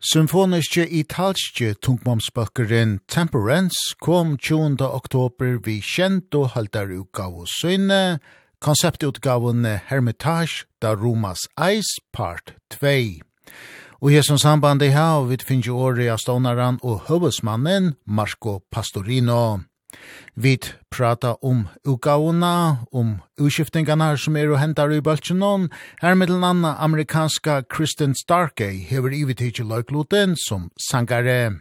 Symfoniske italske tungmomsbøkeren Temperance kom 20. oktober vi kjent og halter utgave søgne, konseptutgaven Hermitage da Romas Eis part 2. Og i som samband i her, vi finner året av stånaren og høvesmannen Marco Pastorino. Vi prata om ukauna, om utskiftingarna som er og hentar i bøltsjonon. her med den anna amerikanska Kristen Starkey hever ivetidje løykloten som sangare.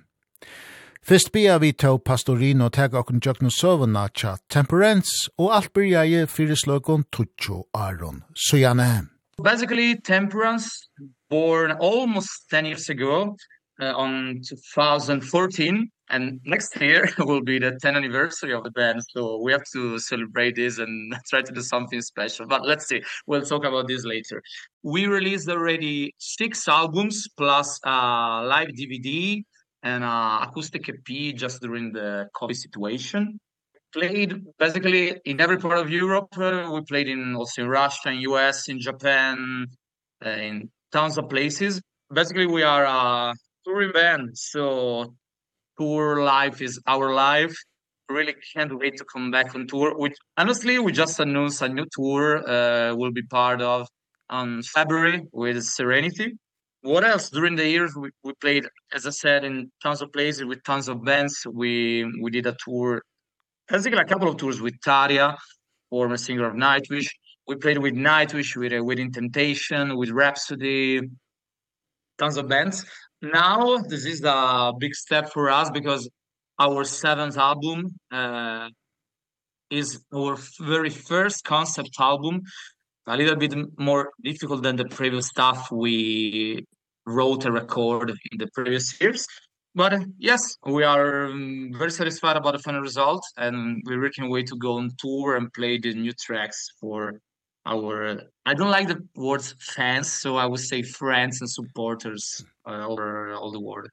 Fyrst bia vi tau pastorino teg okkur jøkno søvna tja temperance, og alt byrja i fyrisløkon tutsjo aron. sujane. Basically, temperance born almost 10 years ago uh, on 2014 and next year will be the 10th anniversary of the band so we have to celebrate this and try to do something special but let's see. We'll talk about this later. We released already six albums plus uh live dvd and uh acoustic ep just during the covid situation. Played basically in every part of Europe. Uh, we played in also in Russia in US in Japan uh, in tons of places. Basically we are uh, touring band. So tour life is our life. Really can't wait to come back on tour. Which honestly, we just announced a new tour uh will be part of on February with Serenity. What else during the years we we played as I said in tons of places with tons of bands. We we did a tour basically a couple of tours with Taria, former singer of Nightwish. We played with Nightwish with uh, with Temptation, with Rhapsody, tons of bands now this is a big step for us because our seventh album uh is our very first concept album. A little bit more difficult than the previous stuff we wrote and record in the previous years. But yes we are um, very satisfied about the final result and we're working way to go on tour and play the new tracks for our I don't like the word fans, so I would say friends and supporters uh, all over all the world.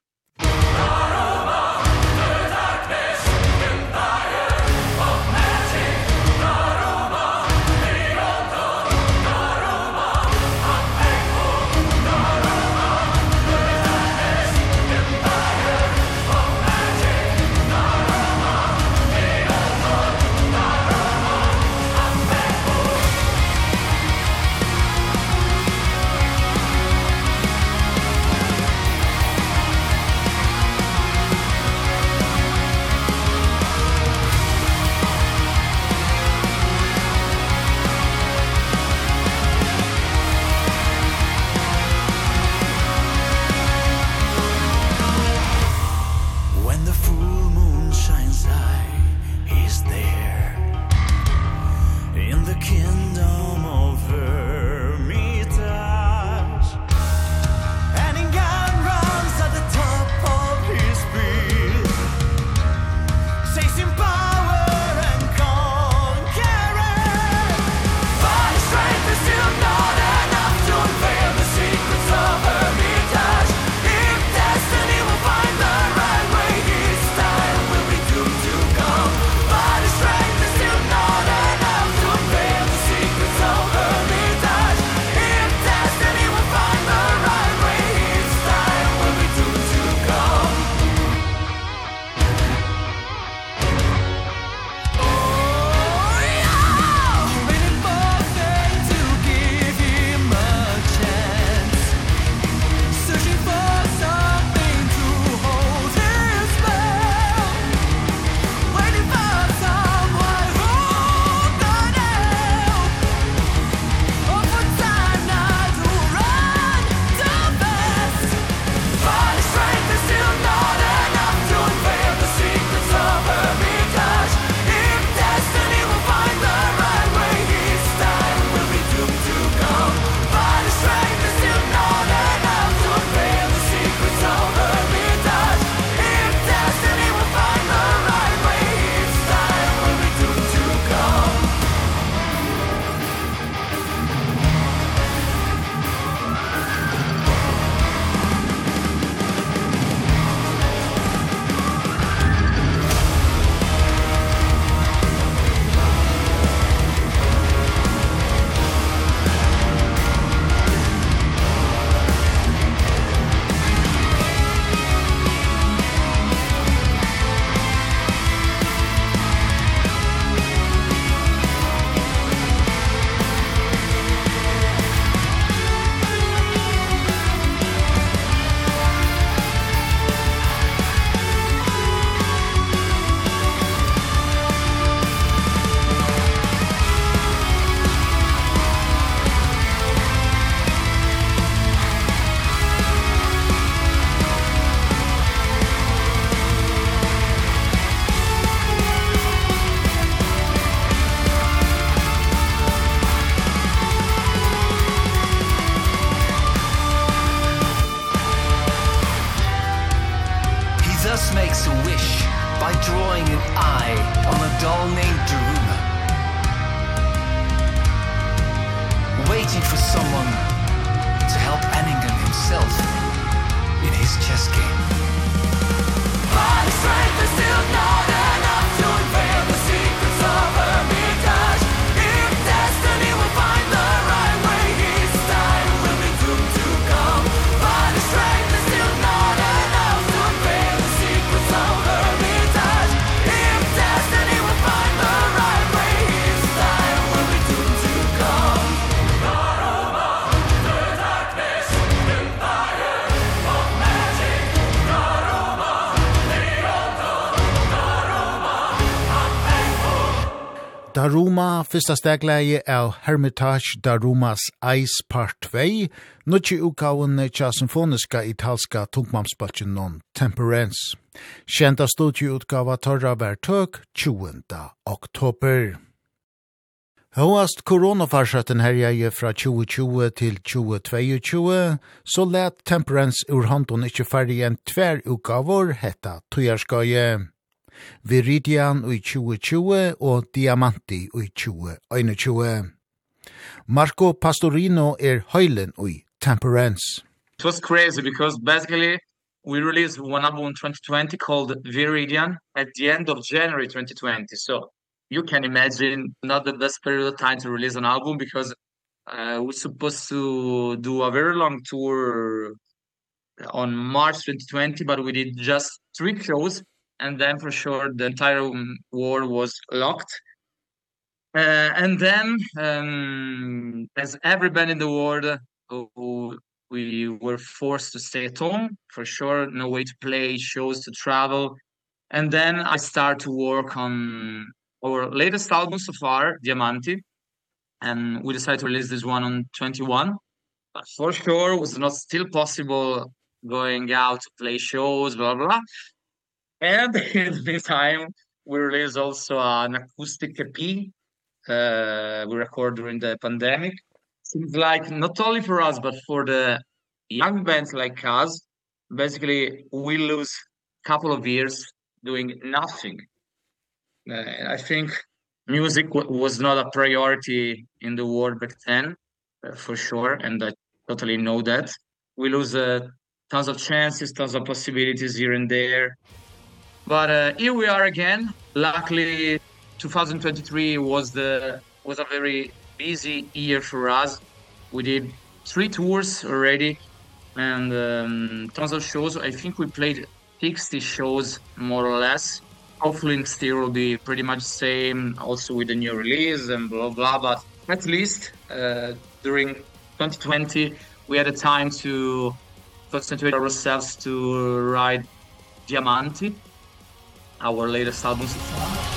fyrsta stegleie av Hermitage Darumas Ice Part 2, nutje utgavene tja symfoniska italska tungmamsbøtjen non Temperance. Kjenta studieutgava torra var tøk 20. oktober. Håast koronafarsaten herjeje fra 2020 til 2022, så let Temperance ur hånden ikkje ferdig en tver utgavor hetta tøyerskøye. Viridian i 2020 og Diamanti i 2021. Marco Pastorino er høylen i Temperance. It was crazy because basically we released one album in 2020 called Viridian at the end of January 2020. So you can imagine not the best period of time to release an album because uh, we're supposed to do a very long tour on March 2020, but we did just three shows and then for sure the entire war was locked. Uh, and then um as everybody in the world who we were forced to stay at home for sure no way to play shows to travel. And then i start to work on our latest album so far diamanti. And we decided to release this one on 21 but for sure it was not still possible going out to play shows blah blah, blah. And in this time, we release also an acoustic EP uh, we record during the pandemic. Seems like not only for us, but for the young bands like us, basically we lose a couple of years doing nothing. Uh, I think music was not a priority in the world back then, uh, for sure, and I totally know that. We lose uh, tons of chances, tons of possibilities here and there. But uh, here we are again. Luckily 2023 was the was a very busy year for us. We did three tours already and um tons of shows. I think we played 60 shows more or less. Hopefully still will be pretty much same also with the new release and blah blah but at least uh during 2020 we had a time to concentrate ourselves to write Diamanti our latest albums.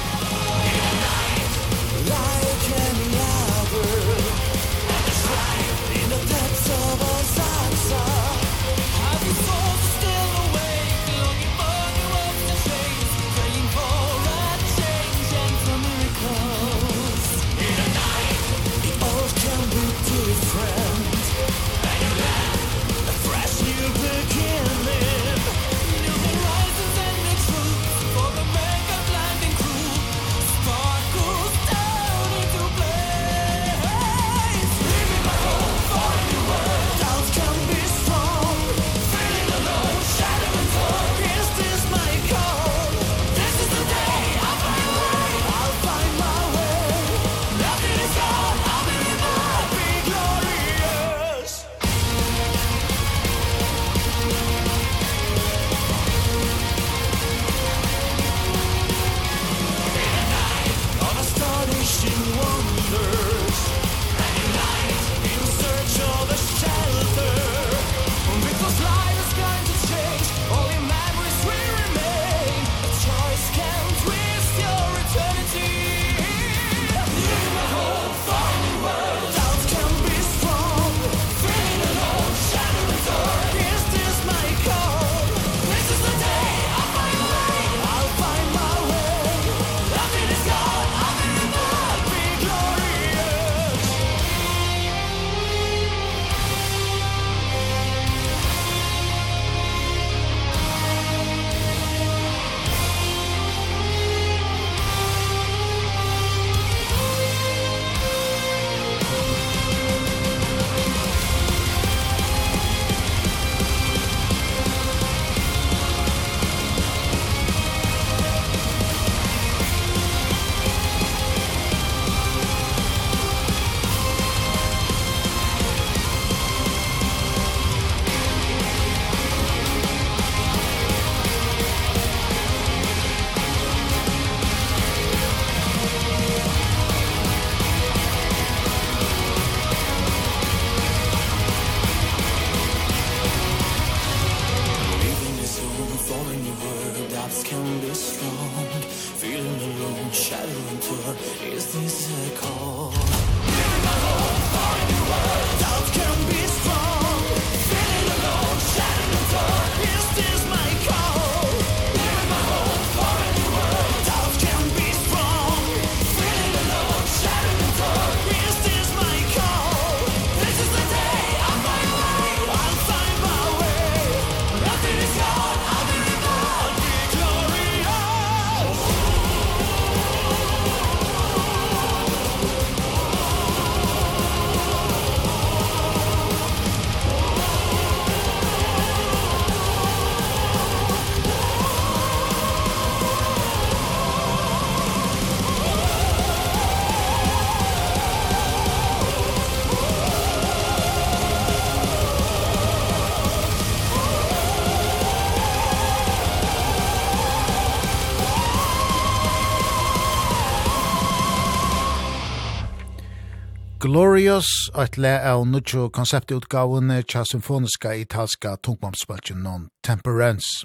Glorious, et le av nudjo konceptutgavene tja symfoniska italska tungmomspalchen non Temperance.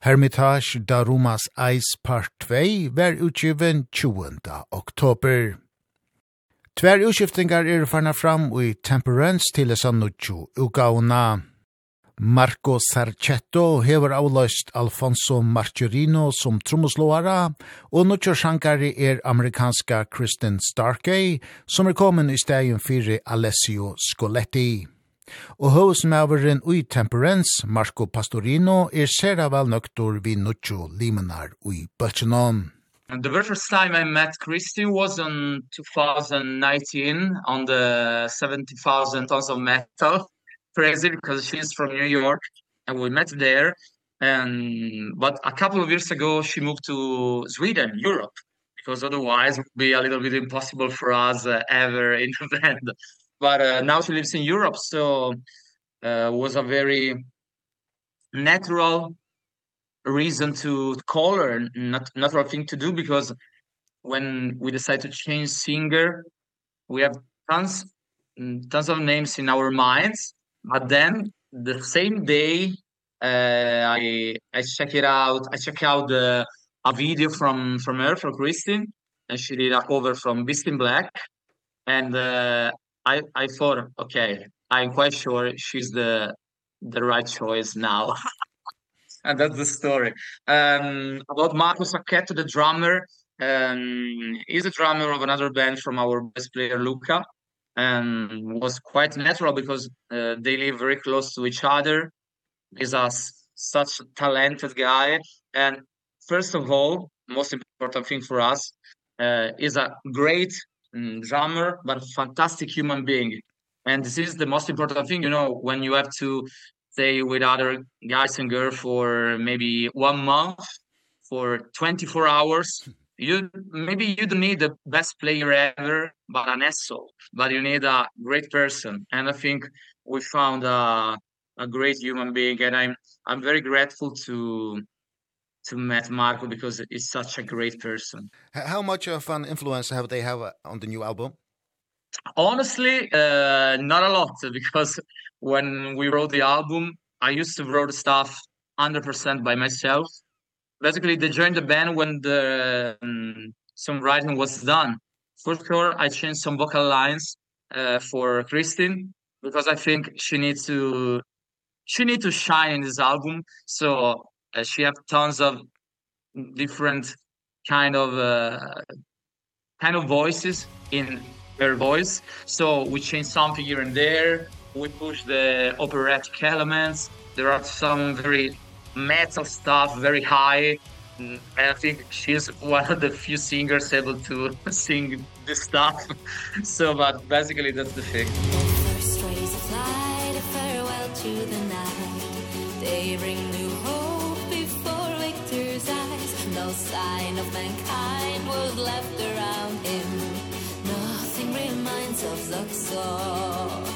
Hermitage Darumas Ice Part 2 ver utgiven 20. oktober. Tver utskiftingar er farna fram i Temperance til esan nudjo utgavna. Marco Sarchetto hever avløst Alfonso Marcherino som trommeslåare, og Nuccio Shankari er amerikanska Kristen Starkey, som er kommet i stegen fyrir Alessio Scoletti. Og høvesmaveren ui Temperance, Marco Pastorino, er sera velnøktor vi Nuccio Limenar ui Bøltjenon. And the first time I met Christy was on 2019 on the 70,000 tons of metal crazy because she's from New York and we met there. And but a couple of years ago she moved to Sweden Europe because otherwise it would be a little bit impossible for us uh, ever in the band but uh, now she lives in Europe so uh, was a very natural reason to call her not natural thing to do because when we decide to change singer we have tons tons of names in our minds. But then the same day uh, I I check it out. I check out the a video from from her from Christine and she did a cover from Beast in Black. And uh, I I thought okay I'm quite sure she's the the right choice now. And that's the story. Um about Marcus Acceto the drummer um he's a drummer of another band from our best player Luca and was quite natural because uh, they live very close to each other. He's a such a talented guy. And first of all most important thing for us uh, is a great um, drummer but a fantastic human being. And this is the most important thing you know when you have to stay with other guys and girls for maybe one month for 24 hours you maybe you don't need the best player ever but an asshole. But you need a great person. And i think we found a a great human being. And i'm i'm very grateful to to met Marco because he's such a great person. How much of an influence have they have on the new album? Honestly uh not a lot because when we wrote the album i used to wrote stuff 100% by myself basically they joined the band when the um, some writing was done. For sure i changed some vocal lines uh, for Christine because i think she needs to she need to shine in this album. So uh, she have tons of different kind of uh, kind of voices in her voice. So we change something here and there. We push the operatic elements. There are some very metal stuff very high. And I think she's one of the few singers able to sing this stuff. So but basically that's the thing. First rays of light a farewell to the night they bring new hope before victor's eyes no sign of mankind was left around him nothing reminds of luxor.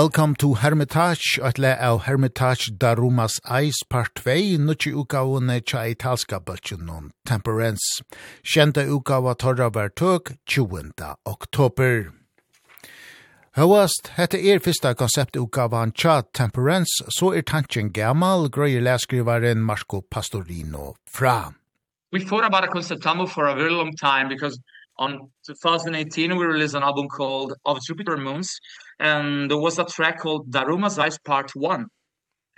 Welcome to Hermitage, at le av Hermitage Darumas Ice part 2, nukki utgavene tja italska bøtjen non Temperance. Kjente utgava torra var tøk 20. oktober. Høyast, hette er fyrsta konseptutgavan tja Temperance, så er tanken gammal, grøyer leskrivaren Marco Pastorino fra. We thought about a concept album for a very long time because on 2018 we released an album called Of Jupiter Moons, and there was a track called Daruma's Eyes Part 1.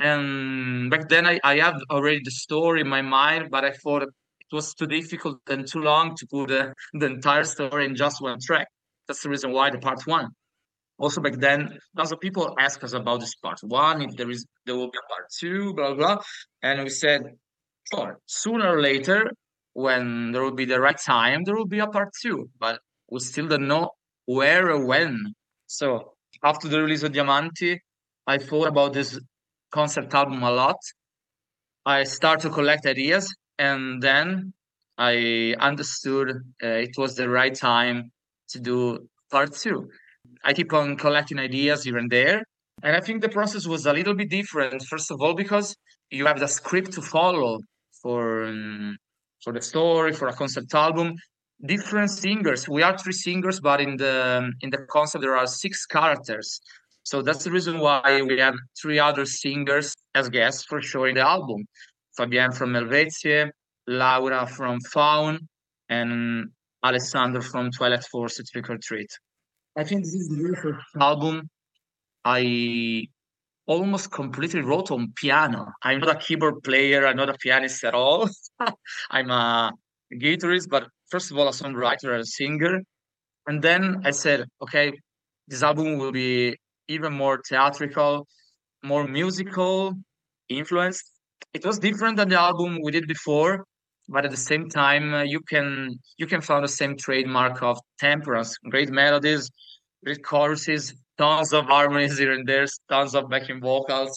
And back then I I have already the story in my mind, but I thought it was too difficult and too long to put the the entire story in just one track. That's the reason why the part 1. Also back then lots of people ask us about this part 1 if there is there will be a part 2 blah blah and we said sure sooner or later when there will be the right time there will be a part 2 but we still don't know where or when so after the release of Diamanti, I thought about this concept album a lot. I started to collect ideas and then I understood uh, it was the right time to do part 2. I keep on collecting ideas here and there and I think the process was a little bit different first of all because you have the script to follow for um, for the story for a concept album different singers. We are three singers but in the in the concept there are six characters. So that's the reason why we have three other singers as guests for sure in the album. Fabian from Helvetia Laura from Faun and Alessandro from Twilight Force at Trick or Treat. I think this is the very first album I almost completely wrote on piano. I'm not a keyboard player I'm not a pianist at all. I'm a guitarist but first of all a songwriter and a singer. And then I said okay this album will be even more theatrical more musical influenced. It was different than the album we did before but at the same time uh, you can you can find the same trademark of temperance. Great melodies great choruses tons of harmonies here and there tons of backing vocals.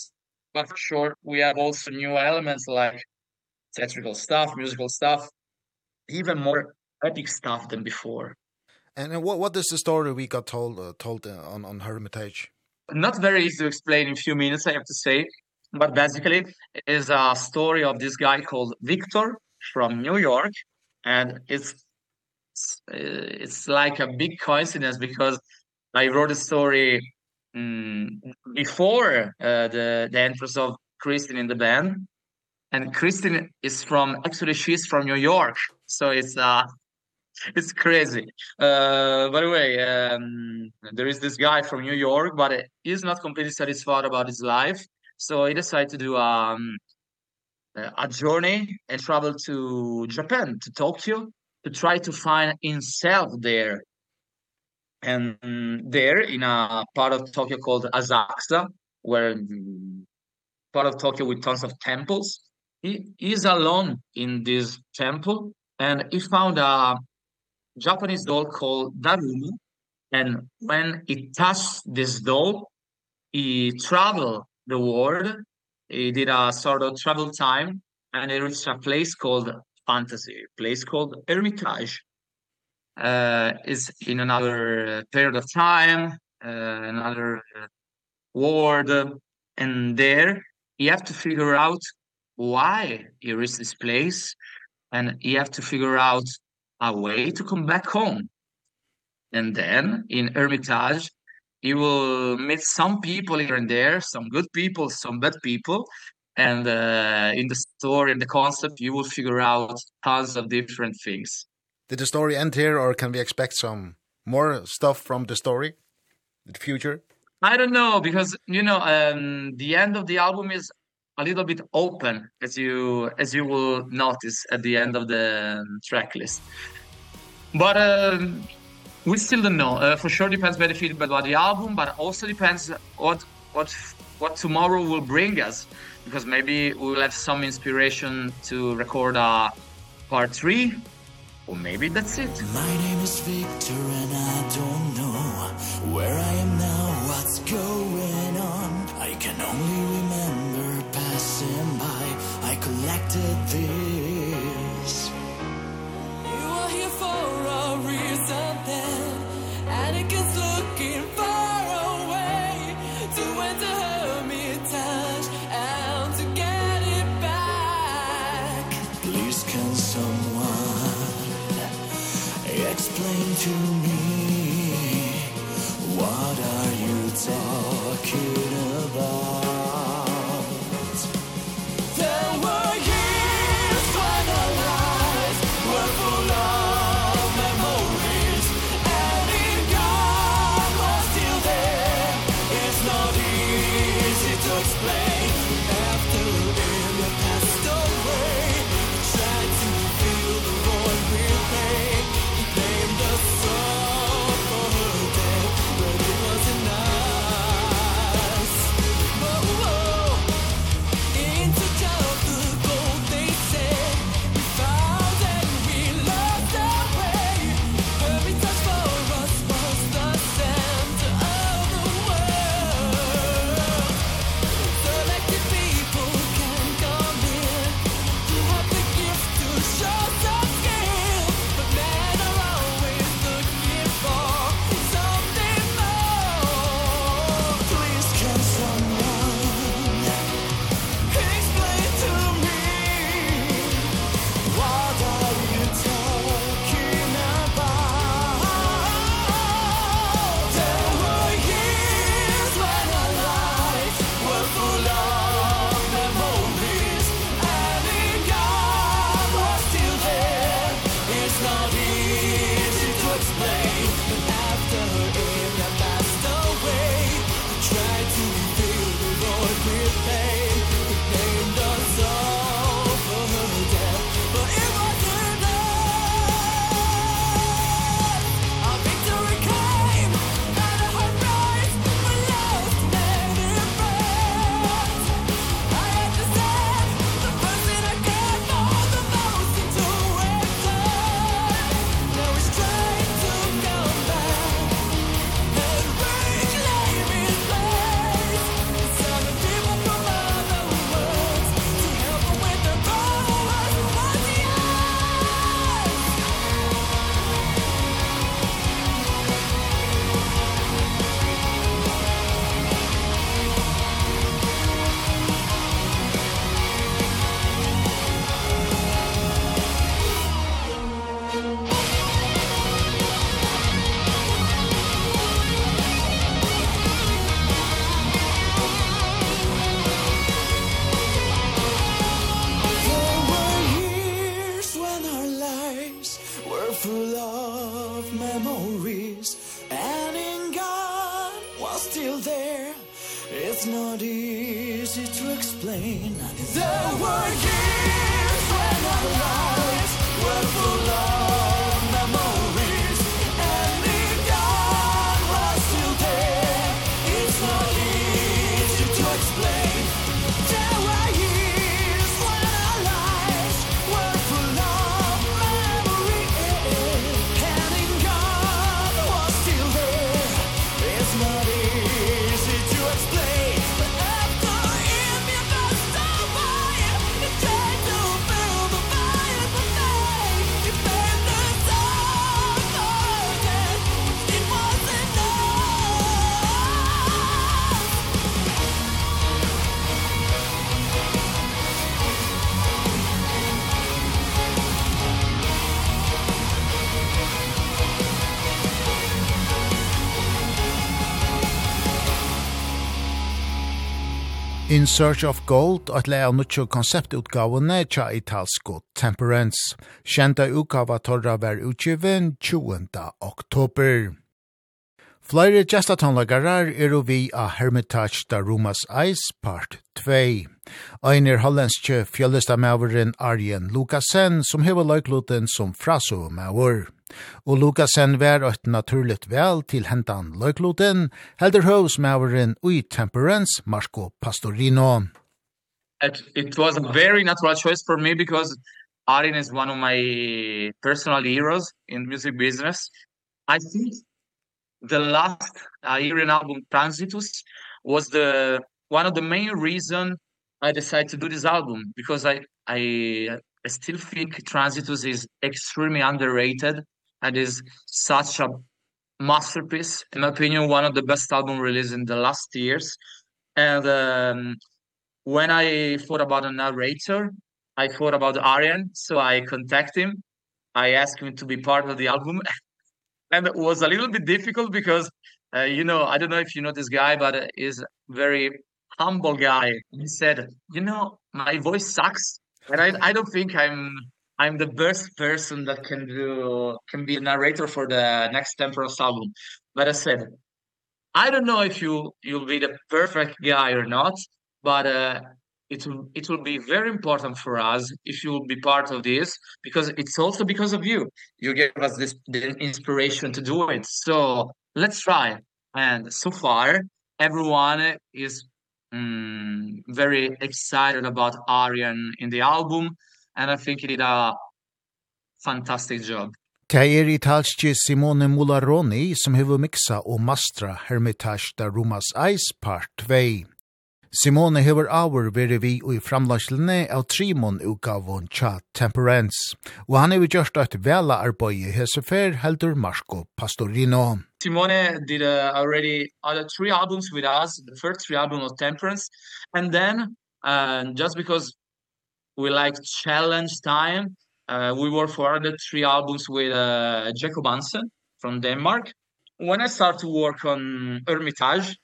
But for sure we have also new elements like theatrical stuff musical stuff even more epic stuff than before. And, and what what is the story we got told uh, told uh, on on Hermitage? Not very easy to explain in a few minutes, I have to say. But basically, is a story of this guy called Victor from New York, and it's it's like a big coincidence because I wrote a story um, before uh, the the entrance of Kristen in the band and Kristen is from actually she's from New York so it's uh it's crazy. Uh by the way um there is this guy from new york but he's not completely satisfied about his life. So he decided to do um a journey and travel to japan to tokyo to try to find himself there. And there in a part of tokyo called asakusa where part of tokyo with tons of temples he is alone in this temple. And he found a Japanese doll called Daruma. And when it touched this doll, it traveled the world. It did a sort of travel time and it reached a place called Fantasy, a place called Hermitage. Uh, is in another period of time, uh, another world. And there you have to figure out why you reached this place and you have to figure out a way to come back home. And then in Hermitage, you will meet some people here and there, some good people, some bad people. And uh, in the story and the concept, you will figure out tons of different things. Did the story end here or can we expect some more stuff from the story in the future? I don't know because you know um the end of the album is a little bit open as you as you will notice at the end of the track list. But um, we still don't know. Uh, for sure depends by the feedback about the album but also depends what what what tomorrow will bring us. Because maybe we will have some inspiration to record a part 3 or maybe that's it. My name is Victor and I don't know where I am now what's going on. I can only remember did this. You are here for a reason then Atticus looking far away. To enter her touch And to get it back. Please can someone Explain to me What are you talking I'll be to explain not easy to explain. The word years when our lives were full of In Search of Gold at lea nutjo konceptutgavene tja italsko Temperance. Kjenta utgava torra ver utgiven 20. oktober. Flere gestatonlagarar er og vi a Hermitage da Rumas Eis, part 2. Ein er hollandske fjöldestamauren Arjen Lukasen, som hever løykluten som frasomauer. Og Lukasen vær et naturligt vel til hentan løykluten, helder høvsmauren ui temperance Marco Pastorino. It, it was a very natural choice for me because Arjen is one of my personal heroes in music business. I think the last Aryan album Transitus was the one of the main reason I decided to do this album because I I I still think Transitus is extremely underrated and is such a masterpiece. In my opinion one of the best album released in the last years. And um when I thought about a narrator I thought about Aryan so I contact him. I asked him to be part of the album. and it was a little bit difficult because uh, you know i don't know if you know this guy but uh, is very humble guy. He said you know my voice sucks and i i don't think i'm i'm the best person that can do can be a narrator for the next temperance album. But i said i don't know if you you'll be the perfect guy or not but uh, it will it will be very important for us if you will be part of this because it's also because of you. You gave us this the inspiration to do it. So let's try. And so far everyone is um, very excited about Aryan in the album and I think he did a fantastic job. Det er italske Simone Mularoni som hever mixa og mastra Hermitage da Rumas Ice Part 2. Simone hever avur veri vi og i framlarslene av Trimon utgavon tja Temperance, og han hever gjørst at vela arbeid i hesefer heldur Marco Pastorino. Simone did uh, already other three albums with us, the first three albums of Temperance, and then uh, just because we like challenge time, uh, we worked for other three albums with uh, Jacob Hansen from Denmark. When I started to work on Hermitage,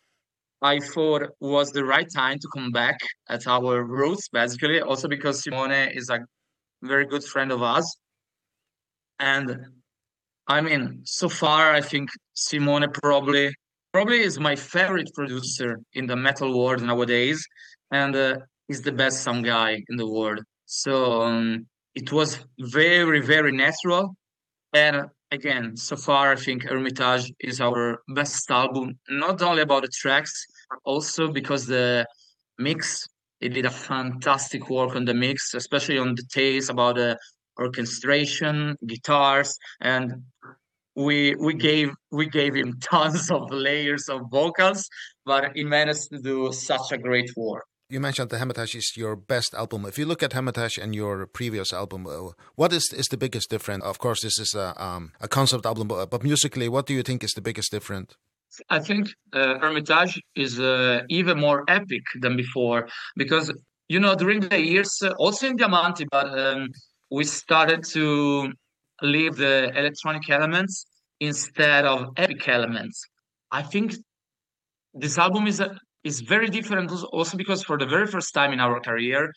I thought was the right time to come back at our roots basically also because Simone is a very good friend of us. And I mean so far I think Simone probably probably is my favorite producer in the metal world nowadays and uh, is the best sound guy in the world. So um, it was very very natural. And again, so far I think Hermitage is our best album, not only about the tracks, but also because the mix, it did a fantastic work on the mix, especially on the taste about the orchestration, guitars, and we we gave we gave him tons of layers of vocals, but he managed to do such a great work you mentioned the Hermitage is your best album. If you look at Hermitage and your previous album, uh, what is is the biggest difference? Of course, this is a um a concept album, but, but musically, what do you think is the biggest difference? I think uh, Hermitage is uh, even more epic than before because you know during the years uh, also in Diamante but um, we started to leave the electronic elements instead of epic elements. I think this album is a, is very different also because for the very first time in our career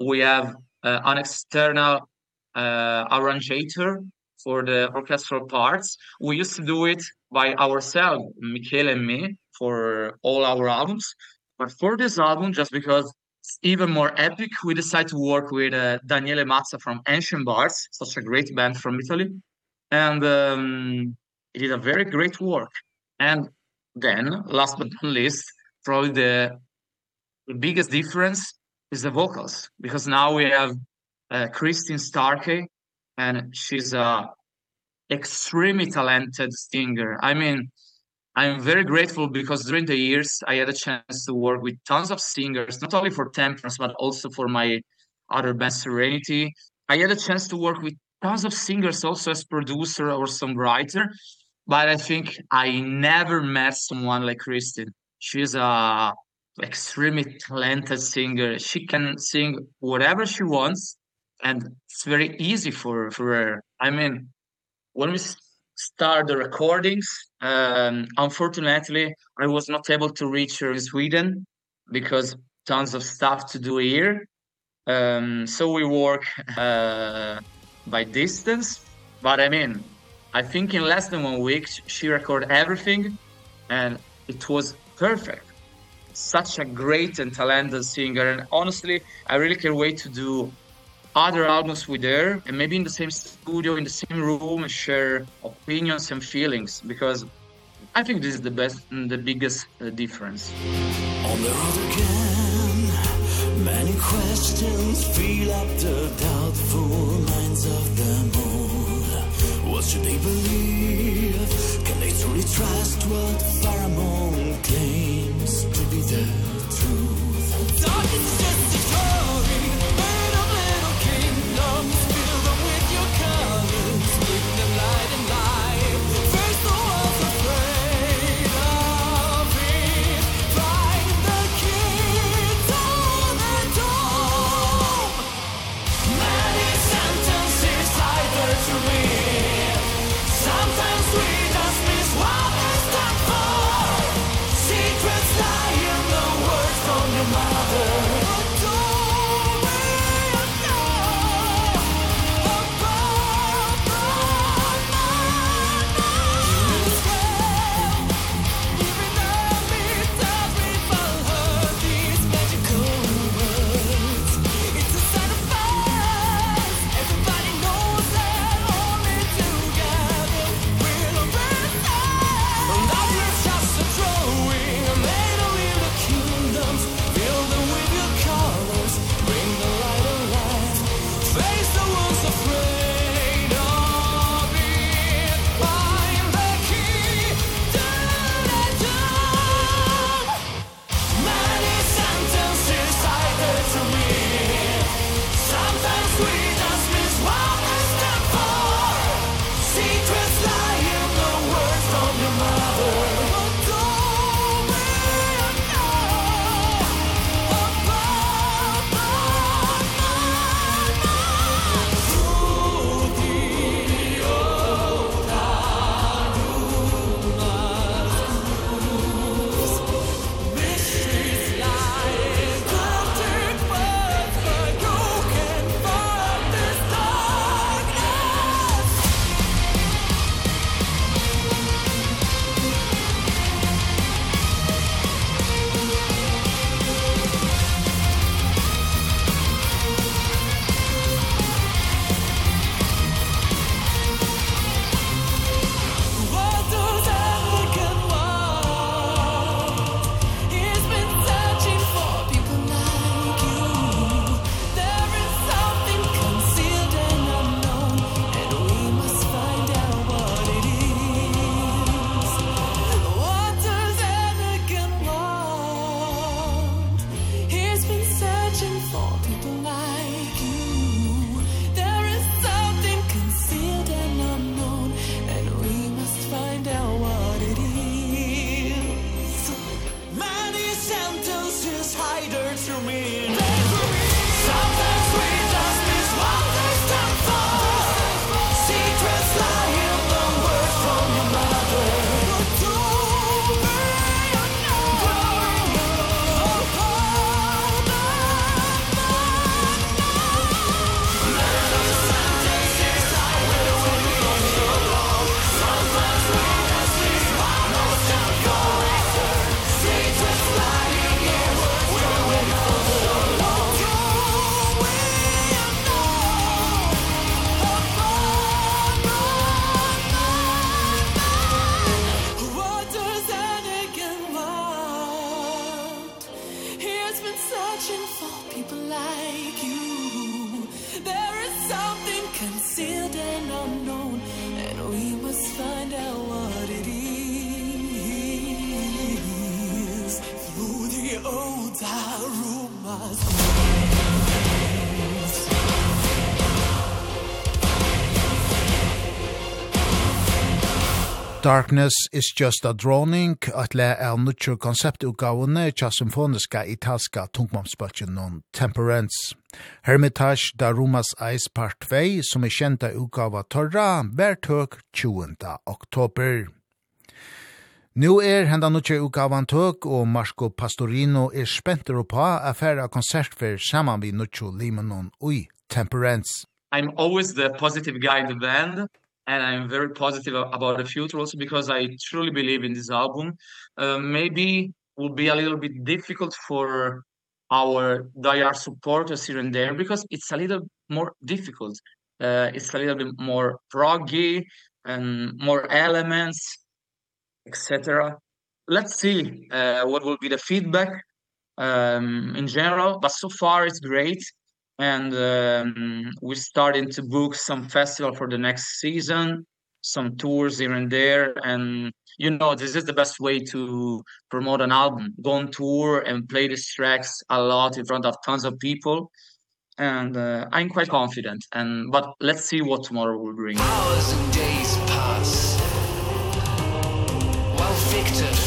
we have uh, an external uh, arranger for the orchestral parts. We used to do it by ourselves Michele and me for all our albums. But for this album just because it's even more epic we decided to work with uh, Daniele Mazza from Ancient Bars such a great band from Italy. And um, it is a very great work. And then last but not least probably the biggest difference is the vocals because now we have uh, Christine Starkey and she's a extremely talented singer. I mean, I'm very grateful because during the years I had a chance to work with tons of singers, not only for Temperance but also for my other band Serenity. I had a chance to work with tons of singers also as producer or songwriter, but I think I never met someone like Christine she's a extremely talented singer. She can sing whatever she wants and it's very easy for for her. I mean when we start the recordings um unfortunately i was not able to reach her in sweden because tons of stuff to do here. Um so we work uh by distance. But i mean i think in less than one week she recorded everything and it was perfect. Such a great and talented singer. And honestly, I really can't wait to do other albums with her and maybe in the same studio, in the same room, and share opinions and feelings because I think this is the best and the biggest uh, difference. On the road again, many questions fill up the doubtful minds of them all. What should they believe? Can they truly trust what Pharamond Dark is just a story, made of little kingdoms. Darkness is just a droning, at le er nutjur konseptutgavene tja symfoniska italska tungmomsbøtjen non Temperance. Hermitage da Rumas Eis part 2, som er kjenta utgava torra, hver tøk 20. oktober. Nu er henda nutje utgavan tøk, og Marco Pastorino er spenter på affæra konsert for saman vi nutjo limonon ui Temperance. I'm always the positive guy in the band, and I'm very positive about the future also because I truly believe in this album. Uh, maybe will be a little bit difficult for our diehard supporters here and there because it's a little more difficult. Uh, it's a little bit more proggy and more elements, etc. Let's see uh, what will be the feedback um, in general. But so far, it's great and um, we're starting to book some festival for the next season some tours here and there. And you know this is the best way to promote an album. Go on tour and play these tracks a lot in front of tons of people. And uh, I'm quite confident. And but let's see what tomorrow will bring. Hours and days pass while Victor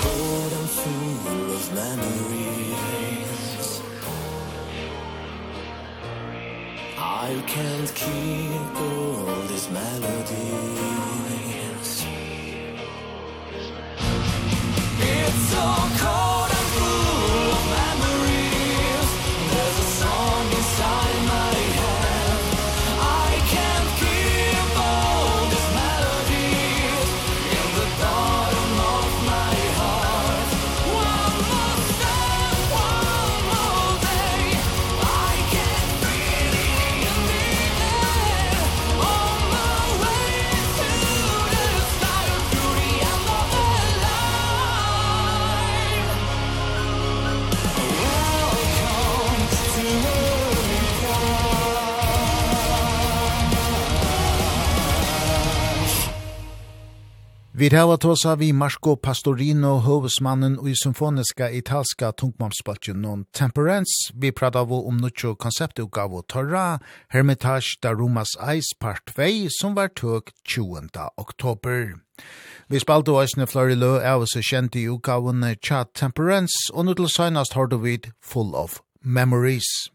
cold and full of memories I can't keep all these melodies. It's so cold Vi hava tåsa vi Marco Pastorino, hovesmannen og i symfoniska italska tungmamspatjen non Temperance. Vi prata vo om nuccio konceptutgavo Torra, Hermitage da Romas Eis part 2, som var tøk 20. oktober. Vi spalte oisne flori lø av oss kjente i utgavene Tja Temperance, og nu til søgnast har du vid Full of Memories.